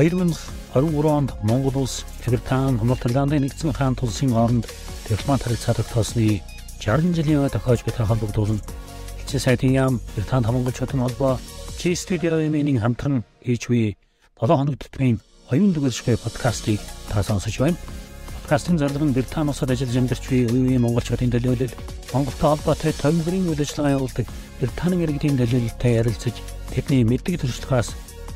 2023 онд Монгол улс Британи, Норвегийн нэгдсэн хаан тулсын хооронд дипломат харилцааг тоосны 60 жилийн өмнө тохиож буй холбогдуулна. Хичээл сайтын яам Британи хамгаалчдын холбоо Чи студиогийн хамтран хийж буй 7 хоног төтмийн хоёрын дүгэршгүй подкастыг та сонсож байна. Подкастын зардлын Британиос ажиллаж амьдарч буй үеийн монголчуудын төлөөлөл Монголтой холбоотой томгрын үйл ажиллагаа явуулдаг Британийн иргэдийн төлөөлөлтэй ярилцаж тэдний мэддэг төршлөхөөс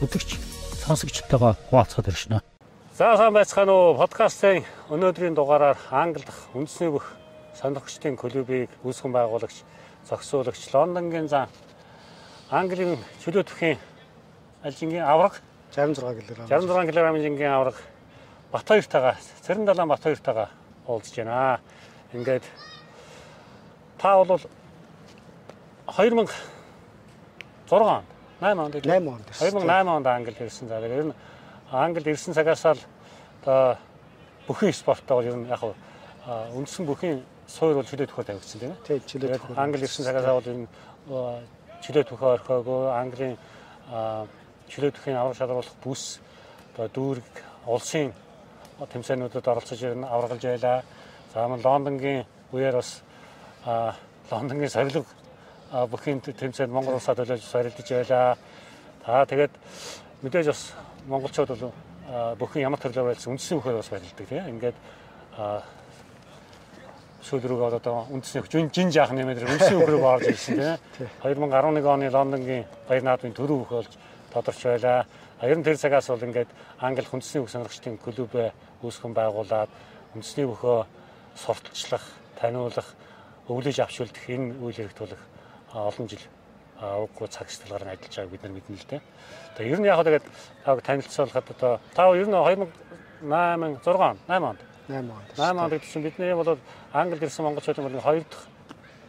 өдөрч сонсогчтойгоо хуваалцахад иршнэ. За сайн байцгаана уу? Подкастын өнөөдрийн дугаараар Англи дахь үндэсний бүх сонирхогчдын клубыг үүсгэн байгуулагч, зохицуулагч Лондонгийн зан Английн чөлөө төвхийн алжингийн авраг 66 кг. 66 кг жингийн авраг Бат хоёртайгаа Цэрэн далайн Бат хоёртайгаа уулзж байна. Ингээд та бол 2006 онд 8 онд 8 онд 2008 онд Англид ирсэн. За ер нь Англид ирсэн цагаас л одоо бүхэн спортоо ер нь яг үндсэн бүхэн суур бол чөлөө төхөөр тавигдсан тийм ээ. Тийм чөлөө төхөөр. Англи ирсэн цагаас бол ер нь чөлөө төхөө орхиогүй Английн чөлөө төхийн авраг шалруулах бүс одоо дүүрэг улсын тэмцээнүүдэд оролцож ирнэ аврагалж байлаа. За мөн Лондонгийн үеэр бас Лондонгийн сорилго бүхийн тэмцээнд Монгол улсад төлөөлж сорилдож байлаа. Та тэгээд мэдээж бас монголчууд бол бүхэн ямар төрлөөр байлсан үндсэн бүхээр бас барилдаг тийм. Ингээд сүүл рүүгээ одоо үндэсний жин жин жаах нэмээр үндэсний бүх рүү орж ирсэн тийм. 2011 оны Лондонгийн баяр наадмын төрөв бүх болж тодорч байлаа. Ер нь тэр цагаас бол ингээд Англи үндэсний бүх сонирхчдын клубээ үүсгэн байгуулад үндэсний бөхөө сурталчлах, таниулах, өвлөж авчулдах энэ үйл хэрэгт бол олон жил уггүй цаг сэтгэлгээр нь ажиллаж байгааг бид нар мэднэ л дээ. Тэгээ ер нь яг тэгээд таг танилцуулахад одоо тав ер нь 2008 6 он 8 онд 8 онд 8 онд гэсэн бидний бол Англи ирсэн монголчуудын бол хоёр дахь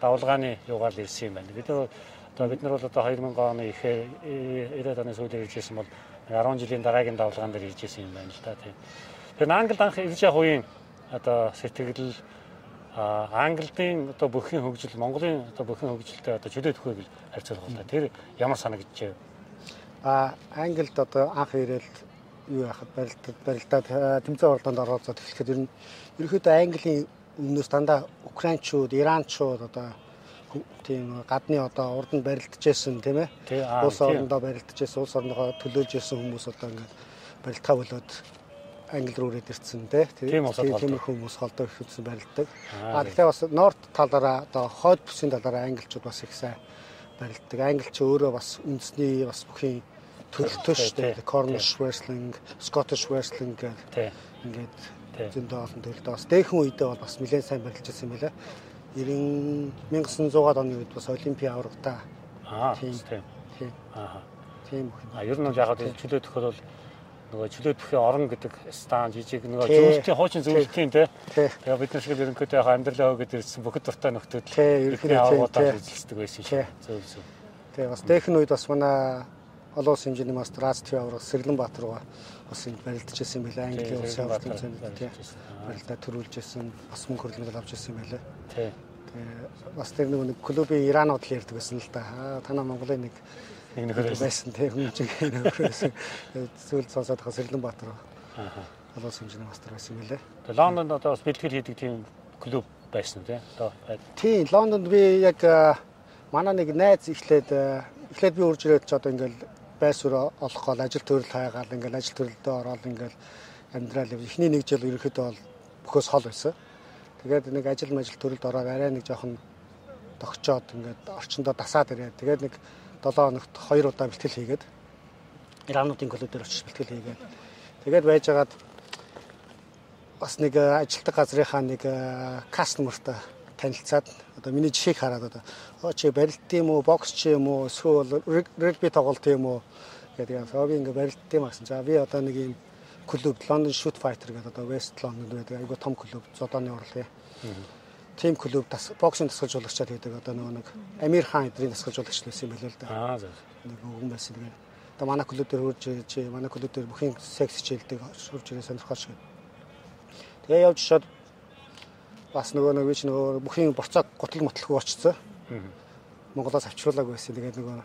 давлгааны юугаар л ирсэн юм байна. Бид одоо бид нар бол одоо 2000 оны ихээр 90-ад оны сүүлээр иржсэн бол 10 жилийн дараагийн давлгаан дээр иржсэн юм байна л да тийм. Тэгэхээр Англид анх ирж явах үеийн одоо сэтгэл Английн одоо бүхэн хөгжил Монголын одоо бүхэн хөгжилтэй одоо чөлөө төхөө гэж харьцуулах байна. Тэр ямар санагдчихэв? А Англид одоо анх ирээл юу яхад барилдад барилдаад тэмцээн оролдоонд оролцоод эхлэхэд ер нь ерөөхдөө Английн өмнөөс дандаа Украинчууд, Иранчууд одоо тийм гадны одоо урд нь барилдажсэн тийм ээ. Улс орондоо барилдажсэн, улс орногоо төлөөлж ирсэн хүмүүс одоо ингээд барилдгаа болоод англи руу ирээд ирсэн тийм тийм хүмүүс холдоо их үзсэн барилддаг. А тэгэхээр бас норд талаараа одоо хойд бүсийн талаараа англичууд бас их сайн барилддаг. Англич өөрөө бас үндэсний бас бүхийн төлөвтэй шүү дээ. Cornish wrestling, Scottish wrestling гэх ингээд зөндөө олон төрөлтэй бас дээхэн үедээ бол бас нэлээд сайн барилж ирсэн юм байна. 90 1900-аад оны үед бас олимпийн аврагтаа. Аа тийм. тийм. Аа тийм бүх. А ер нь яг чөлөө төхөл бол нөгөө чөлөө бүхий орон гэдэг стан жижиг нөгөө зөвлөлтийн хуучин зөвлөлтийн те тэгээ бид нар шиг ерөнхийдөө яг амьдралаа өгöd ирсэн бүхэд дуртай нөхдөд ерөнхийдөө аваатаа үзэлцдэг байсан шүү. Зөв зөв. Тэгээ бас техник үед бас манай олон улсын хэмжээний мастер Аз ТV аврал Сэрлэн Баатарга бас энд барилдаж ирсэн юм байлаа. Английн улсын авралын зэнд тий. Барилдаа төрүүлж ирсэн, бас мөнгө хөрлөмөл авч ирсэн юм байлаа. Тий. Тэгээ бас тэр нэг клубын Иранууд л ярьдаг байсан л да. Танаа Монголын нэг нэг нөхөр байсан тийм хүнжиг нөхрөөс зүйл сонсоод хаа Сэрлэн Баатар. Аа. Олоос хэмжээний мастер байсан юм лээ. Тэгээ Лондонд одоо бас бэлтгэл хийдэг тийм клуб байсан тийм одоо тийм Лондонд би яг манай нэг найз ихлээд эхлээд би урж ирээд ч одоо ингээл байсвар олох гол ажил төрөл хайгаал ингээл ажил төрөлдөө ороод ингээл амьдрал эхний нэг жил ерөөхдөө бол бөхөөс хол байсан. Тэгээд нэг ажил мажил төрөлд ороод арай нэг жоохон тогчоод ингээд орчондоо дасаад ирээд тэгээд нэг 7 хоногт 2 удаа бэлтгэл хийгээд Ирануудын клуб дээр очиж бэлтгэл хийгээд тэгээд байжгаад бас нэг э, ажилтг газрынхаа нэг кастомертай э, танилцаад одоо миний жишээг хараад одоо оо чи барилт юм уу бокс чи юм уу эсвэл регби тоглолт юм уу гэдэг юм. Би ингээ барилт юм гэсэн. За би одоо нэг юм клуб London Shoot Fighter гэдэг одоо West London байдаг айгуу том клуб зодооны орлогын тим клуб тас боксинг тасгалжуулагчаар хийдэг одоо нөгөө нэг Амир хаан эдрийн тасгалжуулагч байсан юм байна л да. Аа за. Нэг өвгөн байсан тэгээд одоо манай клуб дээр хурж чи манай клуб дээр бүхэн секс хичээлдэг хурж ирээ сонирхооч гэдэг. Тэгээ явж шууд бас нөгөө нэг би ч нөгөө бүхийн борцоо гутал мотлох очсон. Монголоос авчруулаагүй байсан. Тэгээд нөгөө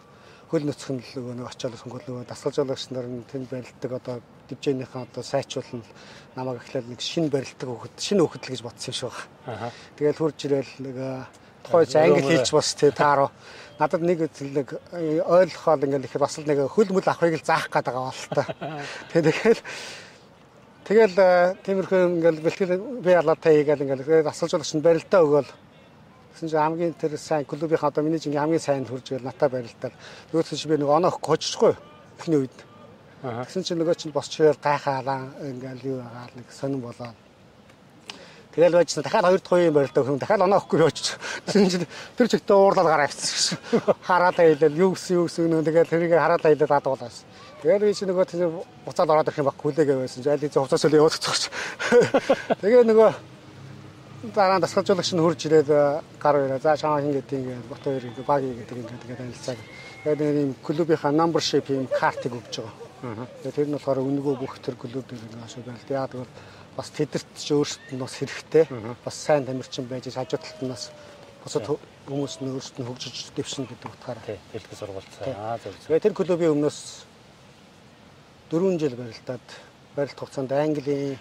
хөл нөцгөн л нөгөө нэг очиод сонгол нөгөө дасгалжуулагч нар нь тэнд барилдаг одоо дивжээнийхэн одоо сайчруулна намайг эхлээл нэг шинэ барилдаг хөхөд шинэ хөхөд л гэж бодсон юм шиг байна. Тэгэл хурж ирэл нэг тухайч англи хэлж бас тий тааруу надад нэг нэг ойлгохоор ингээл их бас л нэг хөл мөл авахыг л заах гээд байгаа бол та. Тэгээд тэгэл тиймэрхүү ингээл бэлтгэл би ялаатай хийгээл ингээл асуулжуулагч нь барилдаа өгөөл Тэгсэн чинь хамгийн тэр сайн клубийн одоо менежинг хамгийн сайн хурж гээл натаа барилдаад нөгөөсөн чи би нэг оноо гожчихгүй эхний үед. Тэгсэн чинь нөгөө чинь босчихоор гайхаалаа ингээл юу байгаа нэг сонирн болоо. Тэгэл байжсан дахиад хоёр дахь үеийн барилдаа хүн дахиад оноо өгөхгүй явчих. Тэгсэн чинь тэр чигтээ уурлал гараа авчихсан. Хараалаа хэлээд юу гэсэн юу гэсэн нөө тэгэл тэрийг хараалаа хэлээд адуулаас. Тэгээд би чи нөгөө тэр буцаад ороод ирэх юм баг хүлээгээ байсан. Аль хэзээ хувцас өл яваад цогч. Тэгээ нөгөө дараа нь дасгалжуулагч нь хурж ирээд э, гар өрөө за чамаа хин гэдэг ингээд бот хоёр ингээд баг гэдэг ингээд тэгээд танилцаад тэгээд нэг юм клубийнхаа number shape юм картыг өгч байгаа. Тэгээд тэр нь болохоор өнгөө бүх тэр клубүүд ингээд ашиг байл. Яа тэгвэл бас тэдэрт ч өөрсдөд нь бас хэрэгтэй. Бас сайн тамирчин байж хажуу талд нь бас босод хүмүүс нь өөрсдөд нь хөгжиж дэвшин гэдэг утгаараа. Тий, дэлгэр сургууль. Аа зөв. Тэгээд тэр клубийн өмнөөс 4 жил барилдаад барилт хугацаанд Английн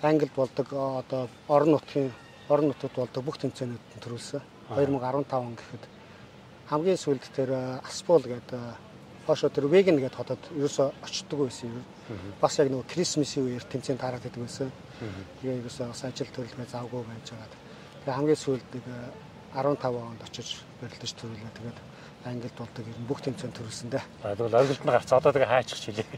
Англид болдог одоо орон нутгийн орон нутгад болдог бүх тэмцээнүүд төрүүлсэн. 2015 он гэхэд хамгийн сүүлд тэр Аспол гэдэг хоошо тэр веган гэдэг хотод ерөөсө очдөг байсан юм. Бас яг нөгөө Крисмсийн үеэр тэмцээн таараад байдаг байсан. Тэгээ ерөөсө бас ажил төрөлгөө завгүй байж байгаа. Тэгээ хамгийн сүүлд нэг 15 онд очиж барилдаж төрүүлээ. Тэгээд Англид болдог ер нь бүх тэмцээнд төрүүлсэн дээ. А тэгвэл ойролт нь гарч одоо тэгээ хаачих чилээ.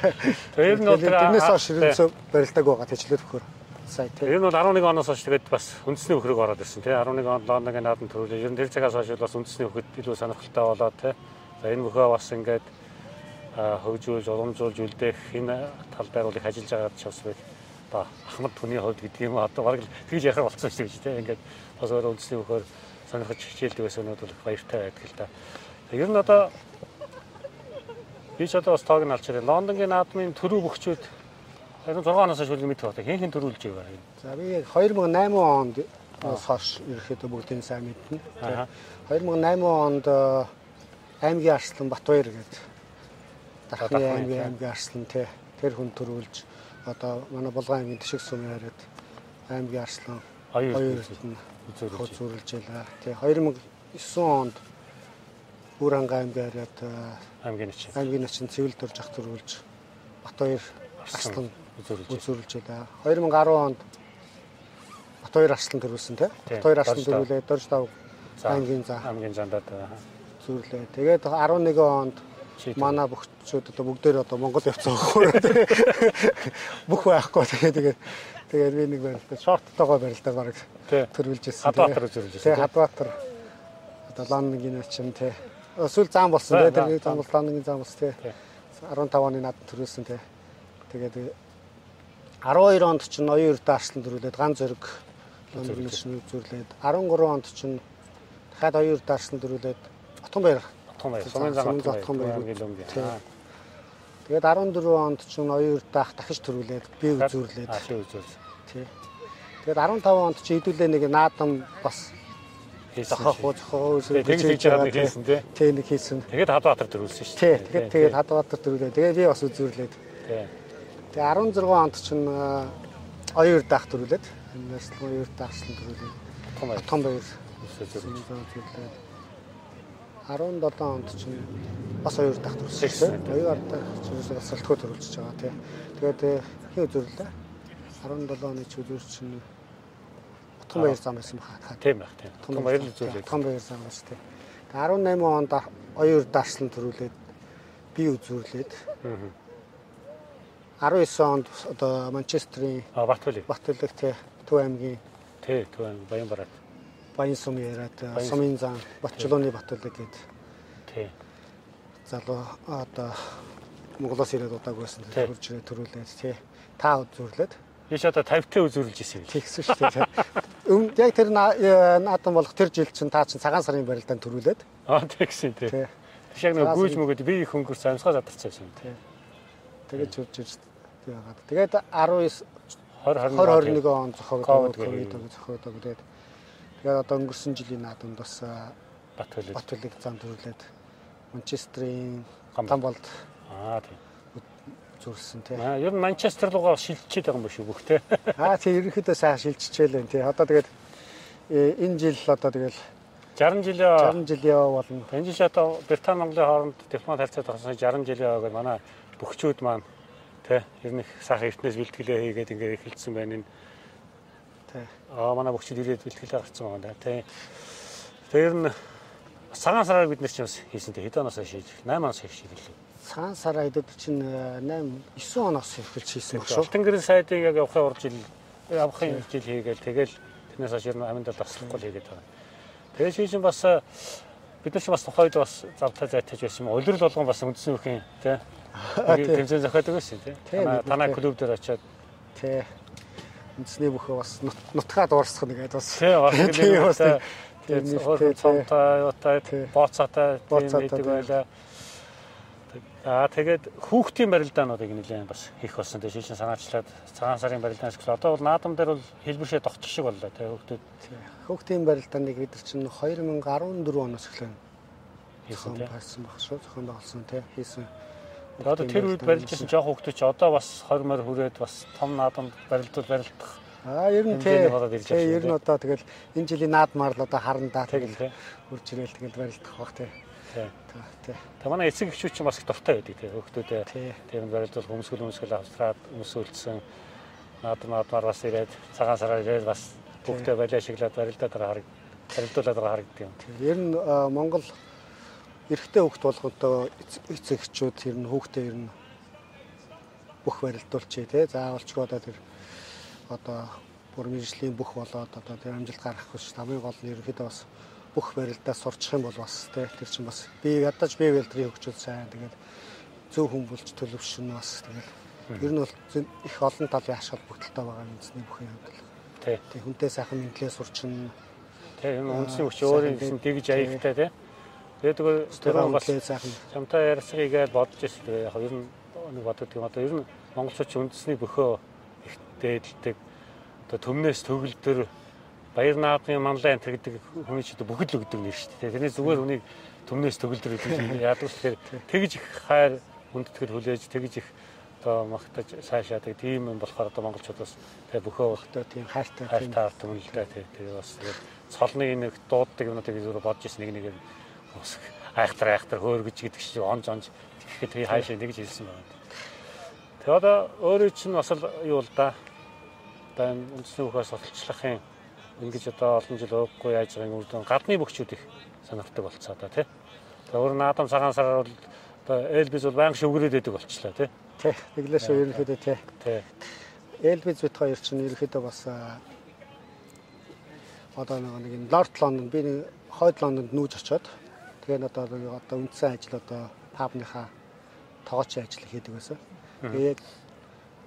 Тэр нь бол тэрнээс хойш ерөнхийдөө барилдаг байгаа тэжлэр өгөхөр сая тийм. Энэ бол 11 оноос хойш тэгээд бас үндэсний хөхрөг ороод ирсэн тийм. 11 онд Лондонгийн наадам төрүүлээ. Ер нь тэр цагаас хойш бас үндэсний хөхөд илүү сонирхолтой болоод тийм. За энэ мөхөө бас ингээд хөгжүүлж, уламжуулж үлдээх энэ тал дээр бол их ажиллаж байгаа ч бас. Одоо Ахмад хүний хувьд гэдэг юм одоо бараг тэгж яхаар болцсон шүү дээ тийм. Ингээд бас өөр үндэсний хөхөр сонирхож хичээлдэг байсан өнүүд бол баяртай байдаг л да. Ер нь одоо би ч одоо бас тоог нь алчраа. Лондонгийн наадмын төрөв бөхчүүд 26 оноос хойш мэдэх байна. Хэн хэн төрүүлж байгаа юм? За би 2008 онд хойш ерөөхдөө бүгдийн сайн мэднэ. 2008 онд аймгийн арслан Батбаяр гэдэг Дахны аймгийн аймгийн арслан тий. Тэр хүн төрүүлж одоо манай Булган аймгийн Тишиг сум яриад аймгийн арслан хоёр үзүүлж байлаа. Тий. 2009 онд Бүр ангаа аймгийн хараад аймгийн начин аймгийн начин цэвэл дурж ах төрүүлж Батбаяр арслан үзүүлж. байлаа. 2010 онд Батбаяр арслан төрүүлсэн тий. Батбаяр арслан төрүүлээ. Дорж тав аймгийн заа аймгийн зандад зүрлээ. Тэгээд 11 онд манай бүгчүүд одоо бүгдээр одоо Монгол явцсан байхгүй бүх байхгүй тэгээд тэгээд тэгээд би нэг барилдаа шорттойгоо барилдаа баг төрүүлж ирсэн. Хадбаатар үзүүлж ирсэн. Тэгээд Хадбаатар одоо Ланныгийн начин тий. Эсвэл зам болсон тий. Тэр зам бол Ланныгийн зам болсон тий. 15 оны над төрүүлсэн тий. Тэгээд 12 онд ч ноён өртөө арслан төрүүлээд ган зөрөг Лондон шин үзүүлээд 13 онд ч дахиад оюун өртөө арслан Отгон баяр Отгон баяр. Сумын зам Отгон баяр. Тэгээд 14 онд ч оюун өртөө ах дахиж төрүүлээд би үзүүлээд. Би үзүүл. Тий. Тэгээд 15 онд ч идүүлээ нэг наадам бас зохиох зохиох тэгж хийж хийсэн тий. Тий нэг хийсэн. Тэгээд Хадбаатар төрүүлсэн шүү дээ. Тий. Тэгээд тэгээд Хадбаатар төрүүлээ. Тэгээд би бас үзүүлээд. Тий. Тэгээ 16 онд чинь оюун даах төрүүлээд энэс оюун даахсан төрүүлээд том баяр зөвлөлөө 17 онд чинь бас оюун даах төрүүлсэн тийм оюун даах чинь бас салтгоо төрүүлж байгаа тийм тэгээд хин үзүүллээ 17 оны ч үзүүр чинь том баяр зам байсан баха. Тийм байх тийм. Том баяр үзүүлээ. Том баяр зам бас тийм 18 онд оюун даахсан төрүүлээд би үзүүлээд 19 онд одоо Манчестерийн Батбөлөг Батбөлөг тий Төв аймгийн тий Төв аймгийн Баян бараад Баян сум яриад сумын зам Батчулууны Батбөлөг гээд тий. залуу одоо Монголоос ирээд удааг байсан төрж ирээ төрүүлээд тий. Та үзүүлээд. Би ч одоо 50-т үзүүлж ирсэн юм тэгсэн шүү дээ өмнө яг тэр наадам болох тэр жил чинь та чинь цагаан сарын барилдаанд төрүүлээд. Аа тэгсэн тий. Тэг яг нэг гүйж мөгөд би их хөнгөрс амьсгаа задарч байсан. Юм тий. Тэгээд чурж ирж. Тэгээд 19 2021 он зохиогдоод зохиогдоод тэгээд тэгээд одоо өнгөрсөн жилийн наадамд бас Батбөлөг Батбөлөг зам төрлөөд Манчестерийн Гамболд. Аа тийм. зүрсэн тий. Аа ер нь Манчестер руугаа шилжчихэд байгаа юм биш үү бүх те. Аа тий ерөнхийдөө сайхан шилжчихэл байна тий. Одоо тэгээд энэ жил одоо тэгэл 60 жилийн 60 жилийн яв болно. энэ жил одоо Британи Монголын хооронд дипломат харьцаа тогтсон 60 жилийн яваа манай бөхчүүд маань те ер нь их сайхан эртнээс бэлтгэлээ хийгээд ингээд эхэлсэн байна энэ Тий. Аа манай бөхчүүд ирээд бэлтгэлээ гаргацсан байна те. Тэгээ ер нь цагаан сараар бид нар чинь бас хийсэн те хэд оноос шийдэж 8 оноос их шийдлээ. Цагаан сараа эдэд чинь 8 9 оноос эхэлж хийсэн баг шүү. Гэрэл сайдыг яг явахын урд жил явахын жил хийгээл тэгэл тэрнээс хойш ер нь аминдаа таслахгүй л хийгээд байгаа. Тэгээ шийшин бас э, бид нар ч бас тухайд бас завтай зайтаж байсан юм. Улирал болгон бас үндсэн үхэн тий. Тэмцээн зохиодог байсан тий. Тий. клуб дээр очиод Тий. Үндэсний бүхөө бас нут- нутгаа дуурсах нэгээд бас тий бас тий бас тий тий, тий нэртэй, хоолой тий. цомтой юутай бооцоотой тийм тий. байлаа. Аа тэгээд хүүхдийн барилдаануудыг нэлээд бас хийх болсон. Тэгээ шийшин санаачлаад цагаан сарын барилдаан ашиглаа. Одоо бол наадам дээр бол хэлбэршээ тогтчих шиг боллоо тий хүүхдүүд Хүүхдийн барилдааныг бид нар чинь 2014 оноос эхлэн хийсэн зохион тий. байгуулсан баг шүү. Зохион байгуулсан тий хийсэн. Одоо тэр үед барилжсэн жоох хүүхдүүд чи одоо бас 20 морь хүрээд бас том наадамд барилдууд барилдах Аа ер нь тий. Тий ер нь одоо тэгэл энэ жилийн наадмаар л одоо харандаа тэгэл үрж ирээл тэгэл барилдах баг тий. Тий. Та тий. Тэгээ манай эцэг эхчүүд чинь бас их дуртай байдаг тий хүүхдүүдээ Тий. тэр барилдууд хөмсгөл хөмсгөл австраад өмсөлдсөн наадам наадмаар бас ирээд цагаан сараар ирээд бас хүүхдээ балиа шиглаад барилдаад байгаа хараг барилдуулаад байгаа харагддаг юм. Ер нь Монгол эрэгтэй хүүхд болгонтой эцэг эхчүүд ер нь хүүхдээ ер нь бүх барилдуулчих тий. Заавалчгүй одоо тэр одоо бүр мэржлийн бүх болоод одоо тэр амжилт гарах гэж хамгийн гол нь ерөнхийдөө бас бүх барилдаа сурчих юм бол бас тий тэр чинь бас би ядаж би бэлтрийн хөгжүүл сайн тэгээд зөв хүмүүлж төлөвшнө бас тэгээд ер нь бол их олон талын ач холбогдолтой байгаа юм эзний бүх юм бол Тий. тий хүнтэй сайхан мэдлээ сурчин Тий үндсний хүч өөрийн гэсэн дэгж аягтай тий. Тэгээд төрөө тэр бас чамтай ярьсгийг бодож ирсэн. Тэгээ яг ер нь нэг бодод юм одоо ер нь монголчууд үндэсний бөхөө их дээдэлдэг одоо төмнөөс төгөлдөр баяр наадмын манлай антер гэдэг хүний ч бүхэл л өгдөг нэр шүү дээ. Тэрний зүгээр үнийг төмнөөс төгөлдөр гэдэг яадаг л тэгэхээр тэгж их хайр хүндэтгэл хүлээж тэгж их одоо магтаж сайшаадаг тийм юм болохоор одоо монголчууд бас тэгээ бөхөө одоо тийм хайртай хайр тийм таарт юм л тий. Тэгээ бас цолны нэг дууддаг юмнуудыг зүгээр бодож ирсэн нэг нэгээр бас айхтар айхтар хөөргөж гэдэг шиг онж онж тэгэхэд тий хаашаа нэгж хэлсэн байна. Тэгээ одоо өөрөө чинь бас л юу л да. Одоо үндэсний хөхөөс олчлахын ингэж одоо олон жил өөхгүй яаж байгаа юм үрдэн гадны бөхчүүд их сонирхдаг болцоо одоо тий. Тэгээ өөр наадам цагаан сараар бол одоо элбиз бол байнга шүгрээд байдаг болчлаа тий. тий тэглээ шүү ерөнхийдөө тий Тий. Элбиз бит хоёр чинь ерөнхийдөө бас одоо нэг нэг Лорд Лондон би нэг хойд Лондонд нүүж очоод тэгээ одоо нэг одоо үндсэн ажил одоо пабныхаа тоогоочийн ажил хийдэг байсан. Тэгээ яг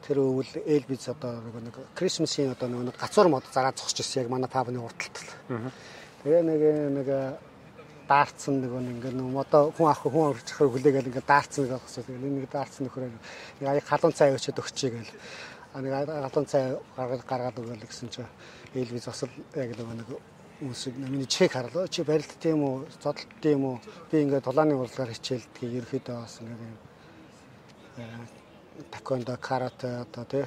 тэр өвөл Элбиз одоо нэг Крисмсийн одоо нэг гацуур мод зараад зогсож ирсэн яг манай пабны урталт. Тэгээ нэг нэг даарцсан нэг ингээд нэг одоо хүн ах хүн урчих хүлээгээл ингээд даарцсан нэг авах гэсэн. Энэ нэг даарцсан нөхөр нэг аяг халуун цай өчөд өгчээ гээл. А нэг халуун цай гаргаад гаргаад өгөөл гэсэн чинь Элвиз бас л яг нэг үсэг миний чек харлаа чи барилт тийм үү? Зодтолт тийм үү? Би ингээд тулааны урлагаар хичээл тэгээ ерөөхдөө бас ингээд юм такондо карате одоо тий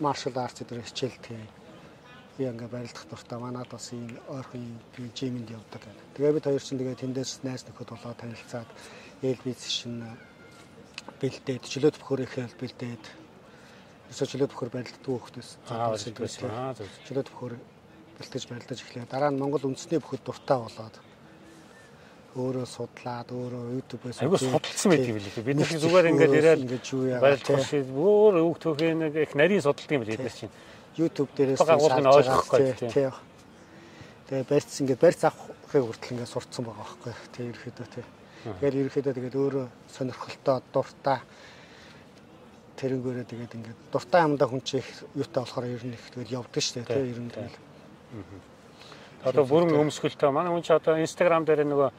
маршал арт дээр хичээл тэгээ би ингээ барилдах дуртай. Манад бас ийм ойрхон ийм жимэнд явдаг. Тэгээ бид хоёр чинь тэгээ тэндээс найз нөхөд болоо танилцаад элбиз шин бэлдээд чөлөөт бөхөр ихээр бэлдээд чөлөөт бөхөр барилддаг хөхтөөс Аа чөлөөт бөхөр бэлтэж барилдаж эхлэв. Дараа нь Монгол үндэсний бөхөд дуртай болоод өөрөө судлаад өөрөө YouTube-ээс Айгуу судалсан байдаг юм билээ. Бид нэг зүгээр ингээд ирээд ингээд юу яагаад барилдах шиг өөр өг төхөө нэг их нарийн судалдаг юм билээ бид чинь. YouTube дээрээс ойлгохгүй тийм. тий. Тэгээ барьц ингээд барьц авахыг хүртэл ингээд сурцсан байгаа байхгүй. Тэг ерөөхдөө тий. Тэгээд ерөөхдөө тэгээд өөрөө сонирхолтой дуртай тэрнгөөрөө тэгээд ингээд дуртай юмдаа хүн чих юутай болохоор ер нь их тэгээд явдаг шүү дээ тий. Ер нь тэгэл Одоо бүрэн өмсгөлтэй манай хүн чи одоо Instagram дээр нөгөө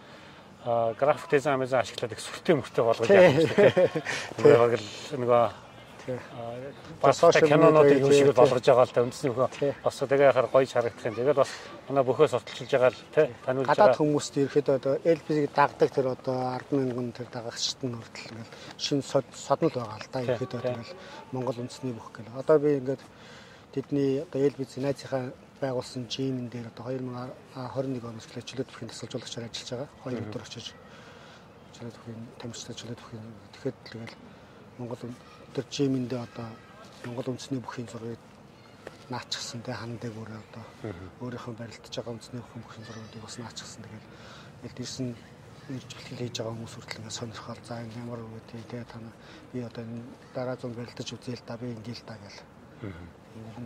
график дизайн мэн ашиглаад их сүртэй мөртэй болгож яах юм. Нөгөө яг л нөгөө бас social кинонуудыг юу шиг болгож байгаа л да үндсний Тий. хөө бас тэгээ яхаар гоё харагдах юм. Тэгээд бас манай бөхөө сурталчилж байгаа л тий таниулж гадаад байгаа. хүмүүст ерөөхдөө одоо LPG-г дагдаг тэр одоо 10 мянган тэр дагагчд нь хүртэл ингээл шинэ сод- соднол байгаа л да ерөөхдөө тий. тэгэл Монгол үндэсний бүх гэл. Одоо би ингээд тэдний одоо LPG найзынхаа байгуулсан жимэн дээр одоо 2021 оноос эхлээд чөлөөт бүхний тасалжуулагчаар ажиллаж байгаа. Хоёр өдөр очиж чөлөөт бүхний тамирчтай чөлөөт бүхний тэгэхэд тэгэл Монгол тэр жимэндээ одоо Монгол үндэсний бүхний зургийг наачсан тэ хандаг өөрөө одоо. Өөрийнхөө барилдаж байгаа үндэсний бүхэн бүхэн зургуудыг бас наачсан тэгэл яг дэрсэн ирж бэлтгэл хийж байгаа хүмүүс хүртэл ингээд сонирхол за энэ ямар үг тий тэ тана би одоо энэ дараа зам барилдаж үзээл да би ингээл да гэл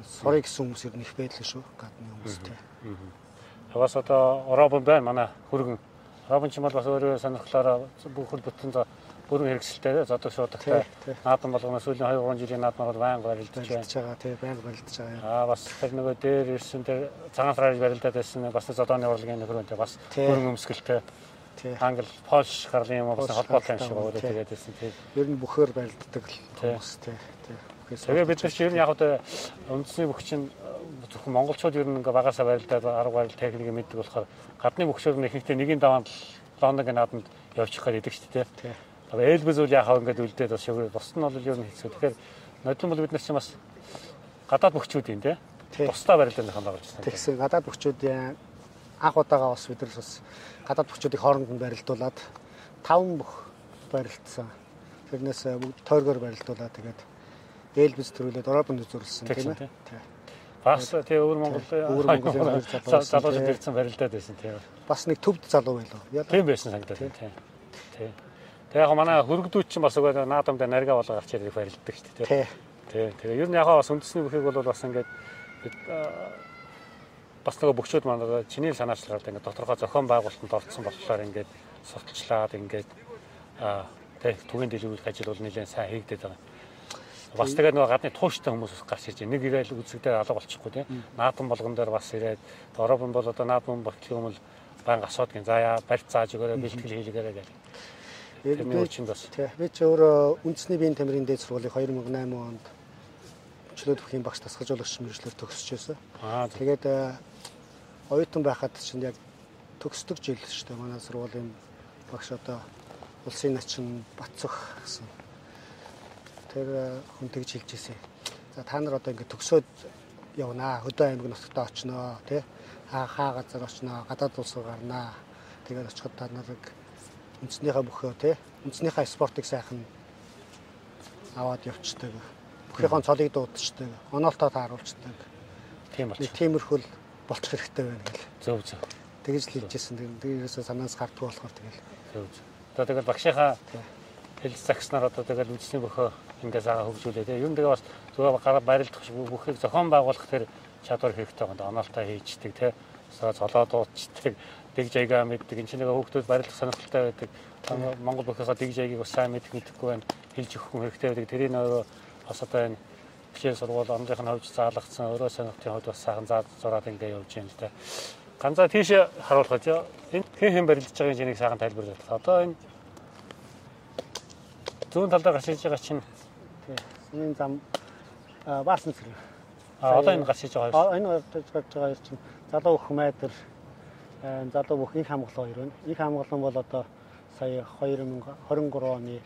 сурыг гэсэн хүмүүс ер нь их байдаг шүү гадны хүмүүс тий Бас одоо Робин байна манай хүргэн. Робин ч юм бол бас өөрөө сонирхлоороо бүхэл бүтэн бүрэн хэрэгсэлтэй зодог шуудагтай. Наадам болгоно сүүлийн 2 3 жилийн наадмаар бол байнга барилдаж байгаа тий байнга барилдаж байгаа. Аа бас тэр нөгөө дээр ирсэн тэр цагаан сараар барилдаад байсан бас зодооны урлагийн нөхрөнтэй бас бүрэн өмсгөлтэй. Англи, Польш гарлын юм уу бас холбоотой юм шиг өөрөө тэгээд байсан. Тий. ер нь бүхээр барилддаг хүмүүс тий тий бүхээс Тэгээ бид нар чи ер нь яг одоо үндэсний бүх чинь зөвхөн монголчууд ер нь ингээ багасаа барилдаад арга барил техникийг мэддэг болохоор гадны бүхшөр нь ихэнхдээ нэгийн даваанд Лондонгийн наадамд явчих гээд идэг шүү дээ. Тэгээ ээлбэз үл яхаа ингээд үлдээд бас шивэр бос нь бол ер нь хэцүү. Тэгэхээр нодлон бол бид нар чинь бас гадаад бүхчүүд юм. Тий. Тусдаа барилдааны хандаа гарч байна. тэгсэн гадаад бүхчүүдийн анх удаага бас бид нар бас гадаад бүхчүүдийг хооронд нь барилдуулаад таван бүх барилдсан. Тэрнээс бүгд тойргоор барилдуулаад тэгээд ээлбэз төрүүлээд Европын үзүүлсэн тийм ээ. Бас тий өвөр Монгол Өвөр Монголын залуучууд ирсэн барилдаад байсан тийм. Бас нэг төвд залуу байлаа. Тийм байсан санагдаад байна. Тий. Тий. Тэгээ яг манай хөргдүүд чинь бас өгөө наадамд нарга болгоо гарч ирэх барилддаг шүү дээ. тий. Тий. Тэгээ ер нь яг бас үндэсний бүхийг бол бас ингээд бас нөгөө бөхчүүд манай чиний санаачлагаар ингээд тодорхой зохион байгуулалтанд орцсон болохоор ингээд сурталчлаад ингээд аа тий түгээн дэлгэрүүлэх ажил бол нэлээд сайн хийгдээд байгаа. Бас тэгээд нөгөө гадны тууштай хүмүүс бас гарч ирж байна. Нэг ирээл үзэгдээ алга болчихгүй тий. Наадам болгон дээр бас ирээд Европын бол одоо наадам болтгийн өмнө банк асуудгийн за яа барьц зааж өгөөрэй бэлтгэл хийлгээрэй гэх. Тэрний үчинд бас тий. Би ч өөрөө үндэсний биеийн тамирын дээд сургуулийг 2008 онд чөлөөт бүхийн багш тасгалжуулагч мэрэгчлэр төгсөж байсан. Тэгээд э, оюутан байхад чинь яг төгсдөг жил шүү дээ. Манай сургуулийн багш одоо улсын начин Батцөх гэсэн. Тэр э, хүн тэгж хэлж ирсэн. За та нар одоо ингээд төгсөөд явнаа. Хөдөө аймаг нутагтаа очноо тий. Хаа хаа газар очноо. Гадаад улс руу гарнаа. Тэгээд очиход та нарыг үндснийхээ бөхөө тий. Үндснийхээ спортыг сайхан аваад явцдаг. Бүхийнхээ цолыг дуудчихдаг. Оноолтоо тааруулцдаг Тийм болчих. тиймэрхүүл болчих хэрэгтэй байна гэл. Зөв зөв. Тэгэж л хэлжсэн. Тэр ерөөсөө санаас гардгүй болохоор тэгэл. Зөв зөв. Одоо тэгэл багшийнхаа Тий. хэл загснаар одоо тэгэл үндсний бөхөө ингээс ага хөгжүүлээ. Тэгээ нь тэгээ бас зөвхөн гараа барилдах шиг бүхийг зохион байгуулах тэр чадвар хэрэгтэй байна. Оноолтоо хийждэг те. Саа цолоо дуудчихдаг. Дэг жайгаа мэддэг. Энд чинь нэг хүүхдүүд барилдах сонирхолтой байдаг. Монгол бөхөөсөө дэг жайгийг бас сайн мэдэх мэдэхгүй байна. Хэлж өгөх хүн хэрэгтэй байдаг. Тэрийг өөрөө бас одоо энэ хичээл сургууль ондынх нь хавж заалгацсан өөрөө сонирхтын хувьд бас сайхан заа зураад ингээ явж байна л да. Ганцаа тийш харуулхаж энэ хэн хэн барилдаж байгааг чинийг сайхан тайлбарлах. Одоо энэ зүүн талдаа гарч иж байгаа чинь Тий. Сумын зам аа баасан зэрэг. а одоо энэ гарч иж байгаа юм. Аа энэ гарч гарч байгаа юм чинь залуу өх майдэр залуу бүх их хамгаалал хоёр байна. Их хамгаалал бол одоо сая 2023 оны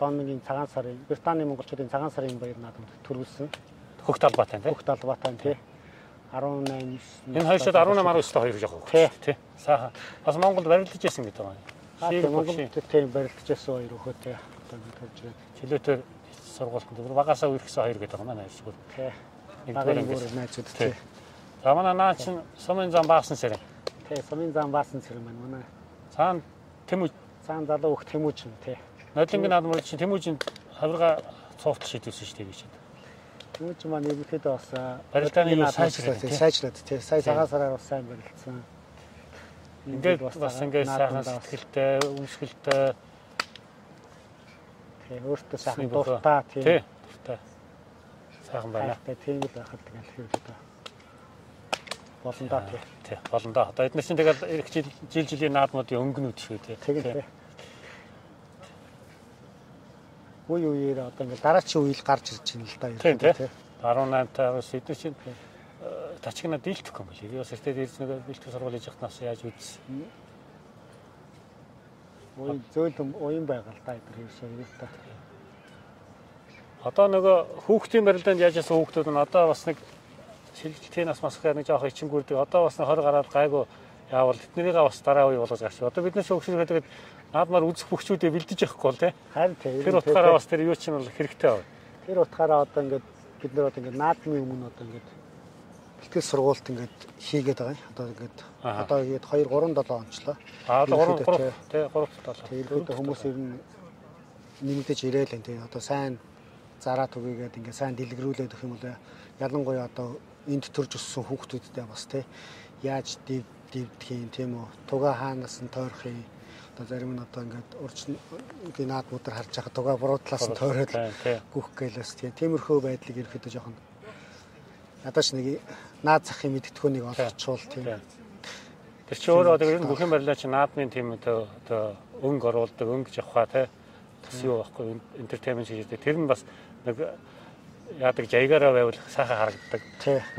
Лондонгийн цагаан сарын Британий монголчуудын цагаан сарын баяр наадамд төрүүлсэн. Хөх талбайтай тийм. Бүх талбайтай тий. 18 Энэ хоёр шид 18 19 хоёр жоох. Тий. Тий. Сайхан. Бас Монголд барилдаж байсан гэдэг. Шийг Монгол тийм барилдаж байсан хоёр өхөтэй одоо ингэ төрж байна. чөлөөтөр сургуультанд бүр багасаа үргэсэн хоёр гэдэг байгаа манай эсвэл. Тий. Багын бүр найзууд Тий. За манай наа чин сумын зам баасан сэрэн. Тий, сумын зам баасан зэрэг байна. Манай Цаана тэмүүж цаан залуу хөх тэмүүжин тий. нодлонгийн наадмаар чин тэмүүжинд хавирга цугт шийдвэсэн шүү дээ гэж. Тэмүүжин маань ерөнхийдөө бас Барилдааны юу сайжраад тий, сайжраад тий. Сая цагаан сараар бас сайн барилдсан. Ингээд бас ингээд сайхан сэтгэлтэй, өмсгөлтэй тий өөртөө сайхан дуртай тий. тий. Дуртай. Сайхан байна. Тийм л байхад тэгэл ерөнхийдөө болон доо тий. Тий, болно да. Одоо эдгээр чинь тэгэл эх жил жил жилийн наадмуудын өнгөнүүд шүү дээ. Тэгэл тий. үе үеэр одоо ингээд дараачийн үеийг гарч ирж байна л да. Тийм тий. 18 таа бас эдгээр чинь тачгна дийлдэхгүй юм шиг. Юу сэртээ ирж нэг бэлтгэл сургууль хийж явахнаас яаж үзсэн. Ой зөөлөн уян да эдгээр хийшээ юу та. Одоо нөгөө хүүхдийн барилдаанд яаж яасан хүүхдүүд нь одоо бас нэг шилжилтийн нас мас гэх нэг жоох ичингүүрдэг. Одоо бас 20 гараад гайгүй яавал тэднэрийг бас дараа үе болгож гарч. Одоо бид нар шүүгшрээ тэгээд наадмаар үзэх бөхчүүдээ бэлдэж явахгүй л тий. Харин тий. Тэр утгаараа бас тэр юу ч юм бол хэрэгтэй байна. Тэр утгаараа одоо ингээд бид нар одоо ингээд наадмын өмнө одоо ингээд бэлтгэл сургуульд ингээд хийгээд байгаа. Одоо ингээд одоо ингээд 2 3 7 онцлоо. Аа одоо 3 3 тий. 3 7. Тэгээд хүмүүс ер нь нэмэгдэж ирээл энэ тий. Одоо сайн зараа түгээгээд ингээд сайн дэлгэрүүлээд өгөх юм бол ялангуяа одоо энд төрж өссөн хүүхдүүдтэй бас тий. Яаж дэв дэвдхийн тийм үү? Туга хаанаас нь тойрохын одоо зарим нь одоо ингээд урьдчилан наад мөдөр харж байгаа туга буруу талаас нь тойроод гүөх гэлээс тийм тиймэрхүү байдлыг ерөөхдөө жоохон надад ч нэг наад захын мэдтгөөнийг олгочвол тийм. Тэр чи өөрөө одоо ер нь бүхэн барилаа чи наадмын тийм одоо өнгө оруулдаг өнгө жавхаа тий. Бас юу байхгүй энтертеймент хийж тэр нь бас нэг яадаг жайгаараа байвал сайхан харагддаг.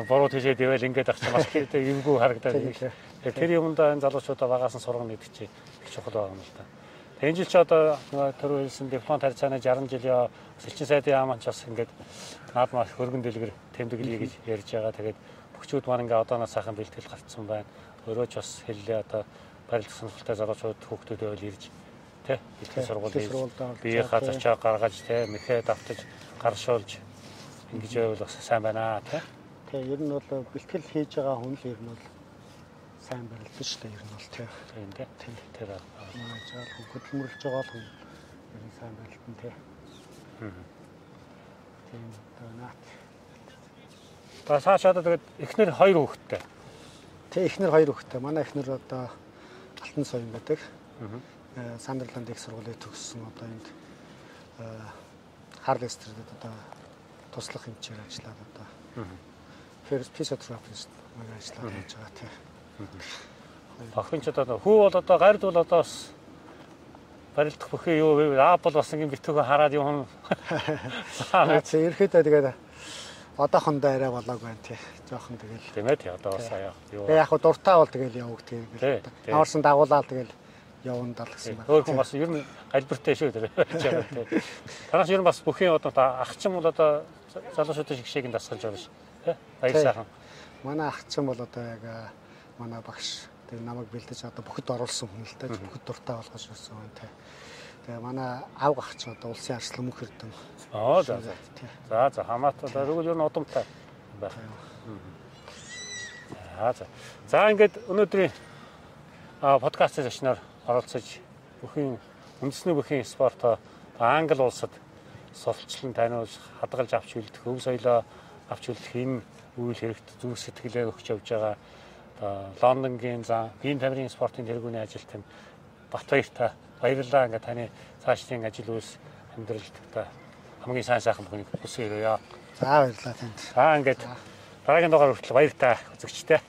Буруу тийшээ дэвэл ингээд ах чинь маш эвгүй харагдаад юм шиг. Тэр юмдаа энэ залуучуудаа багаас нь сургана гэдэг чинь их чухал байгаа юм л да. Энэ жил ч одоо тэр үйлсэн диплом тарьцааны 60 жилийн сэлчин сайдын яаман ч бас ингээд наад маш хөргөн дэлгэр тэмдэглэе гэж ярьж байгаа. Тэгээд бөхчүүд маань ингээд одооноос сайхан бэлтгэл гарцсан байна. Өөрөө ч бас хэллээ одоо барилдах сонирхолтой залуучууд хүүхдүүд байвал ирж тий бэлтгэл сургуулийг бие газарчаа гаргаж тий мэхээ давтаж гаршуулж ингэж байвал бас сайн байна тий. Тэгээ ер нь бол бэлтгэл хийж байгаа хүн л ер нь бол сайн барилдаж шүү дээ ер нь бол тий. Тийм тий. Тийм тэр жаал хөдөлмөрлж байгаа хүн ер нь сайн барилдан тий. Тийм таанат. Та цаашаа тэгээд эхнэр хоёр хүүхэдтэй. Тэг эхнэр хоёр хүүхэдтэй. Манай эхнэр одоо Алтан соён байдаг. Аа. Сандерланд их сургуулийг төгссөн одоо энд Харлестерд одоо туслах хэмжээр ажиллаад одоо физиотерапист мөн ажиллаад байж байгаа тийм. Охин ч одоо хүү бол одоо гард бол одоо бас барилдах бүхий юу вэ? Бол бас ингэ битүүхэн хараад юм. За ерөөхдөө тэгээд одоохондоо арай болоог байна тий. Жохон тэгэл. Тийм ээ тий одоо бас аяа. Юу. Яг хаа дуртай бол тэгэл яваг тий. Аварсан дагуулаад тэгэл явна дал гэсэн байна. Өөр хүн бас ер нь альбертэй шүү дээ. Танаас ер нь бас бүхэн одоо ах чинь бол одоо залуучуудын шигшээг нь дасгалж байгаа ш. Тэ? Баяр сайхан. Манай ах чинь бол одоо яг манай багш тэр намайг бэлдэж одоо бүхэд оруулсан хүн л дээ. Бүхэд дуртай болгож ирсэн хүн тэ. Тэгээ манай аав ах чинь одоо улсын арслан мөнх эрдэм. Аа за за. За за хамаатай. Тэгвэл ер нь удамтай байх. За за. За ингээд өнөөдрийн подкастын зочноор оролцож бүхэн үндэсний бүхэн спортоо Англи улсад сурчлан таниулж хадгалж авч үлдэх өв соёлоо авч үлдэх энэ үйл хэрэгт зүг сэтгэлээ өгч явж байгаа Лондонгийн зан биеийн тамирын спортын тэргүүний ажилтан Батбаяртай баярлалаа ингээ таны цаашдын ажил үйлс амьдралд та хамгийн сайн сайхан бүхнийг хүсье өрөөё. За баярлалаа танд. За ингээд дараагийн дугаар хүртэл баяртай үзэгчтэй.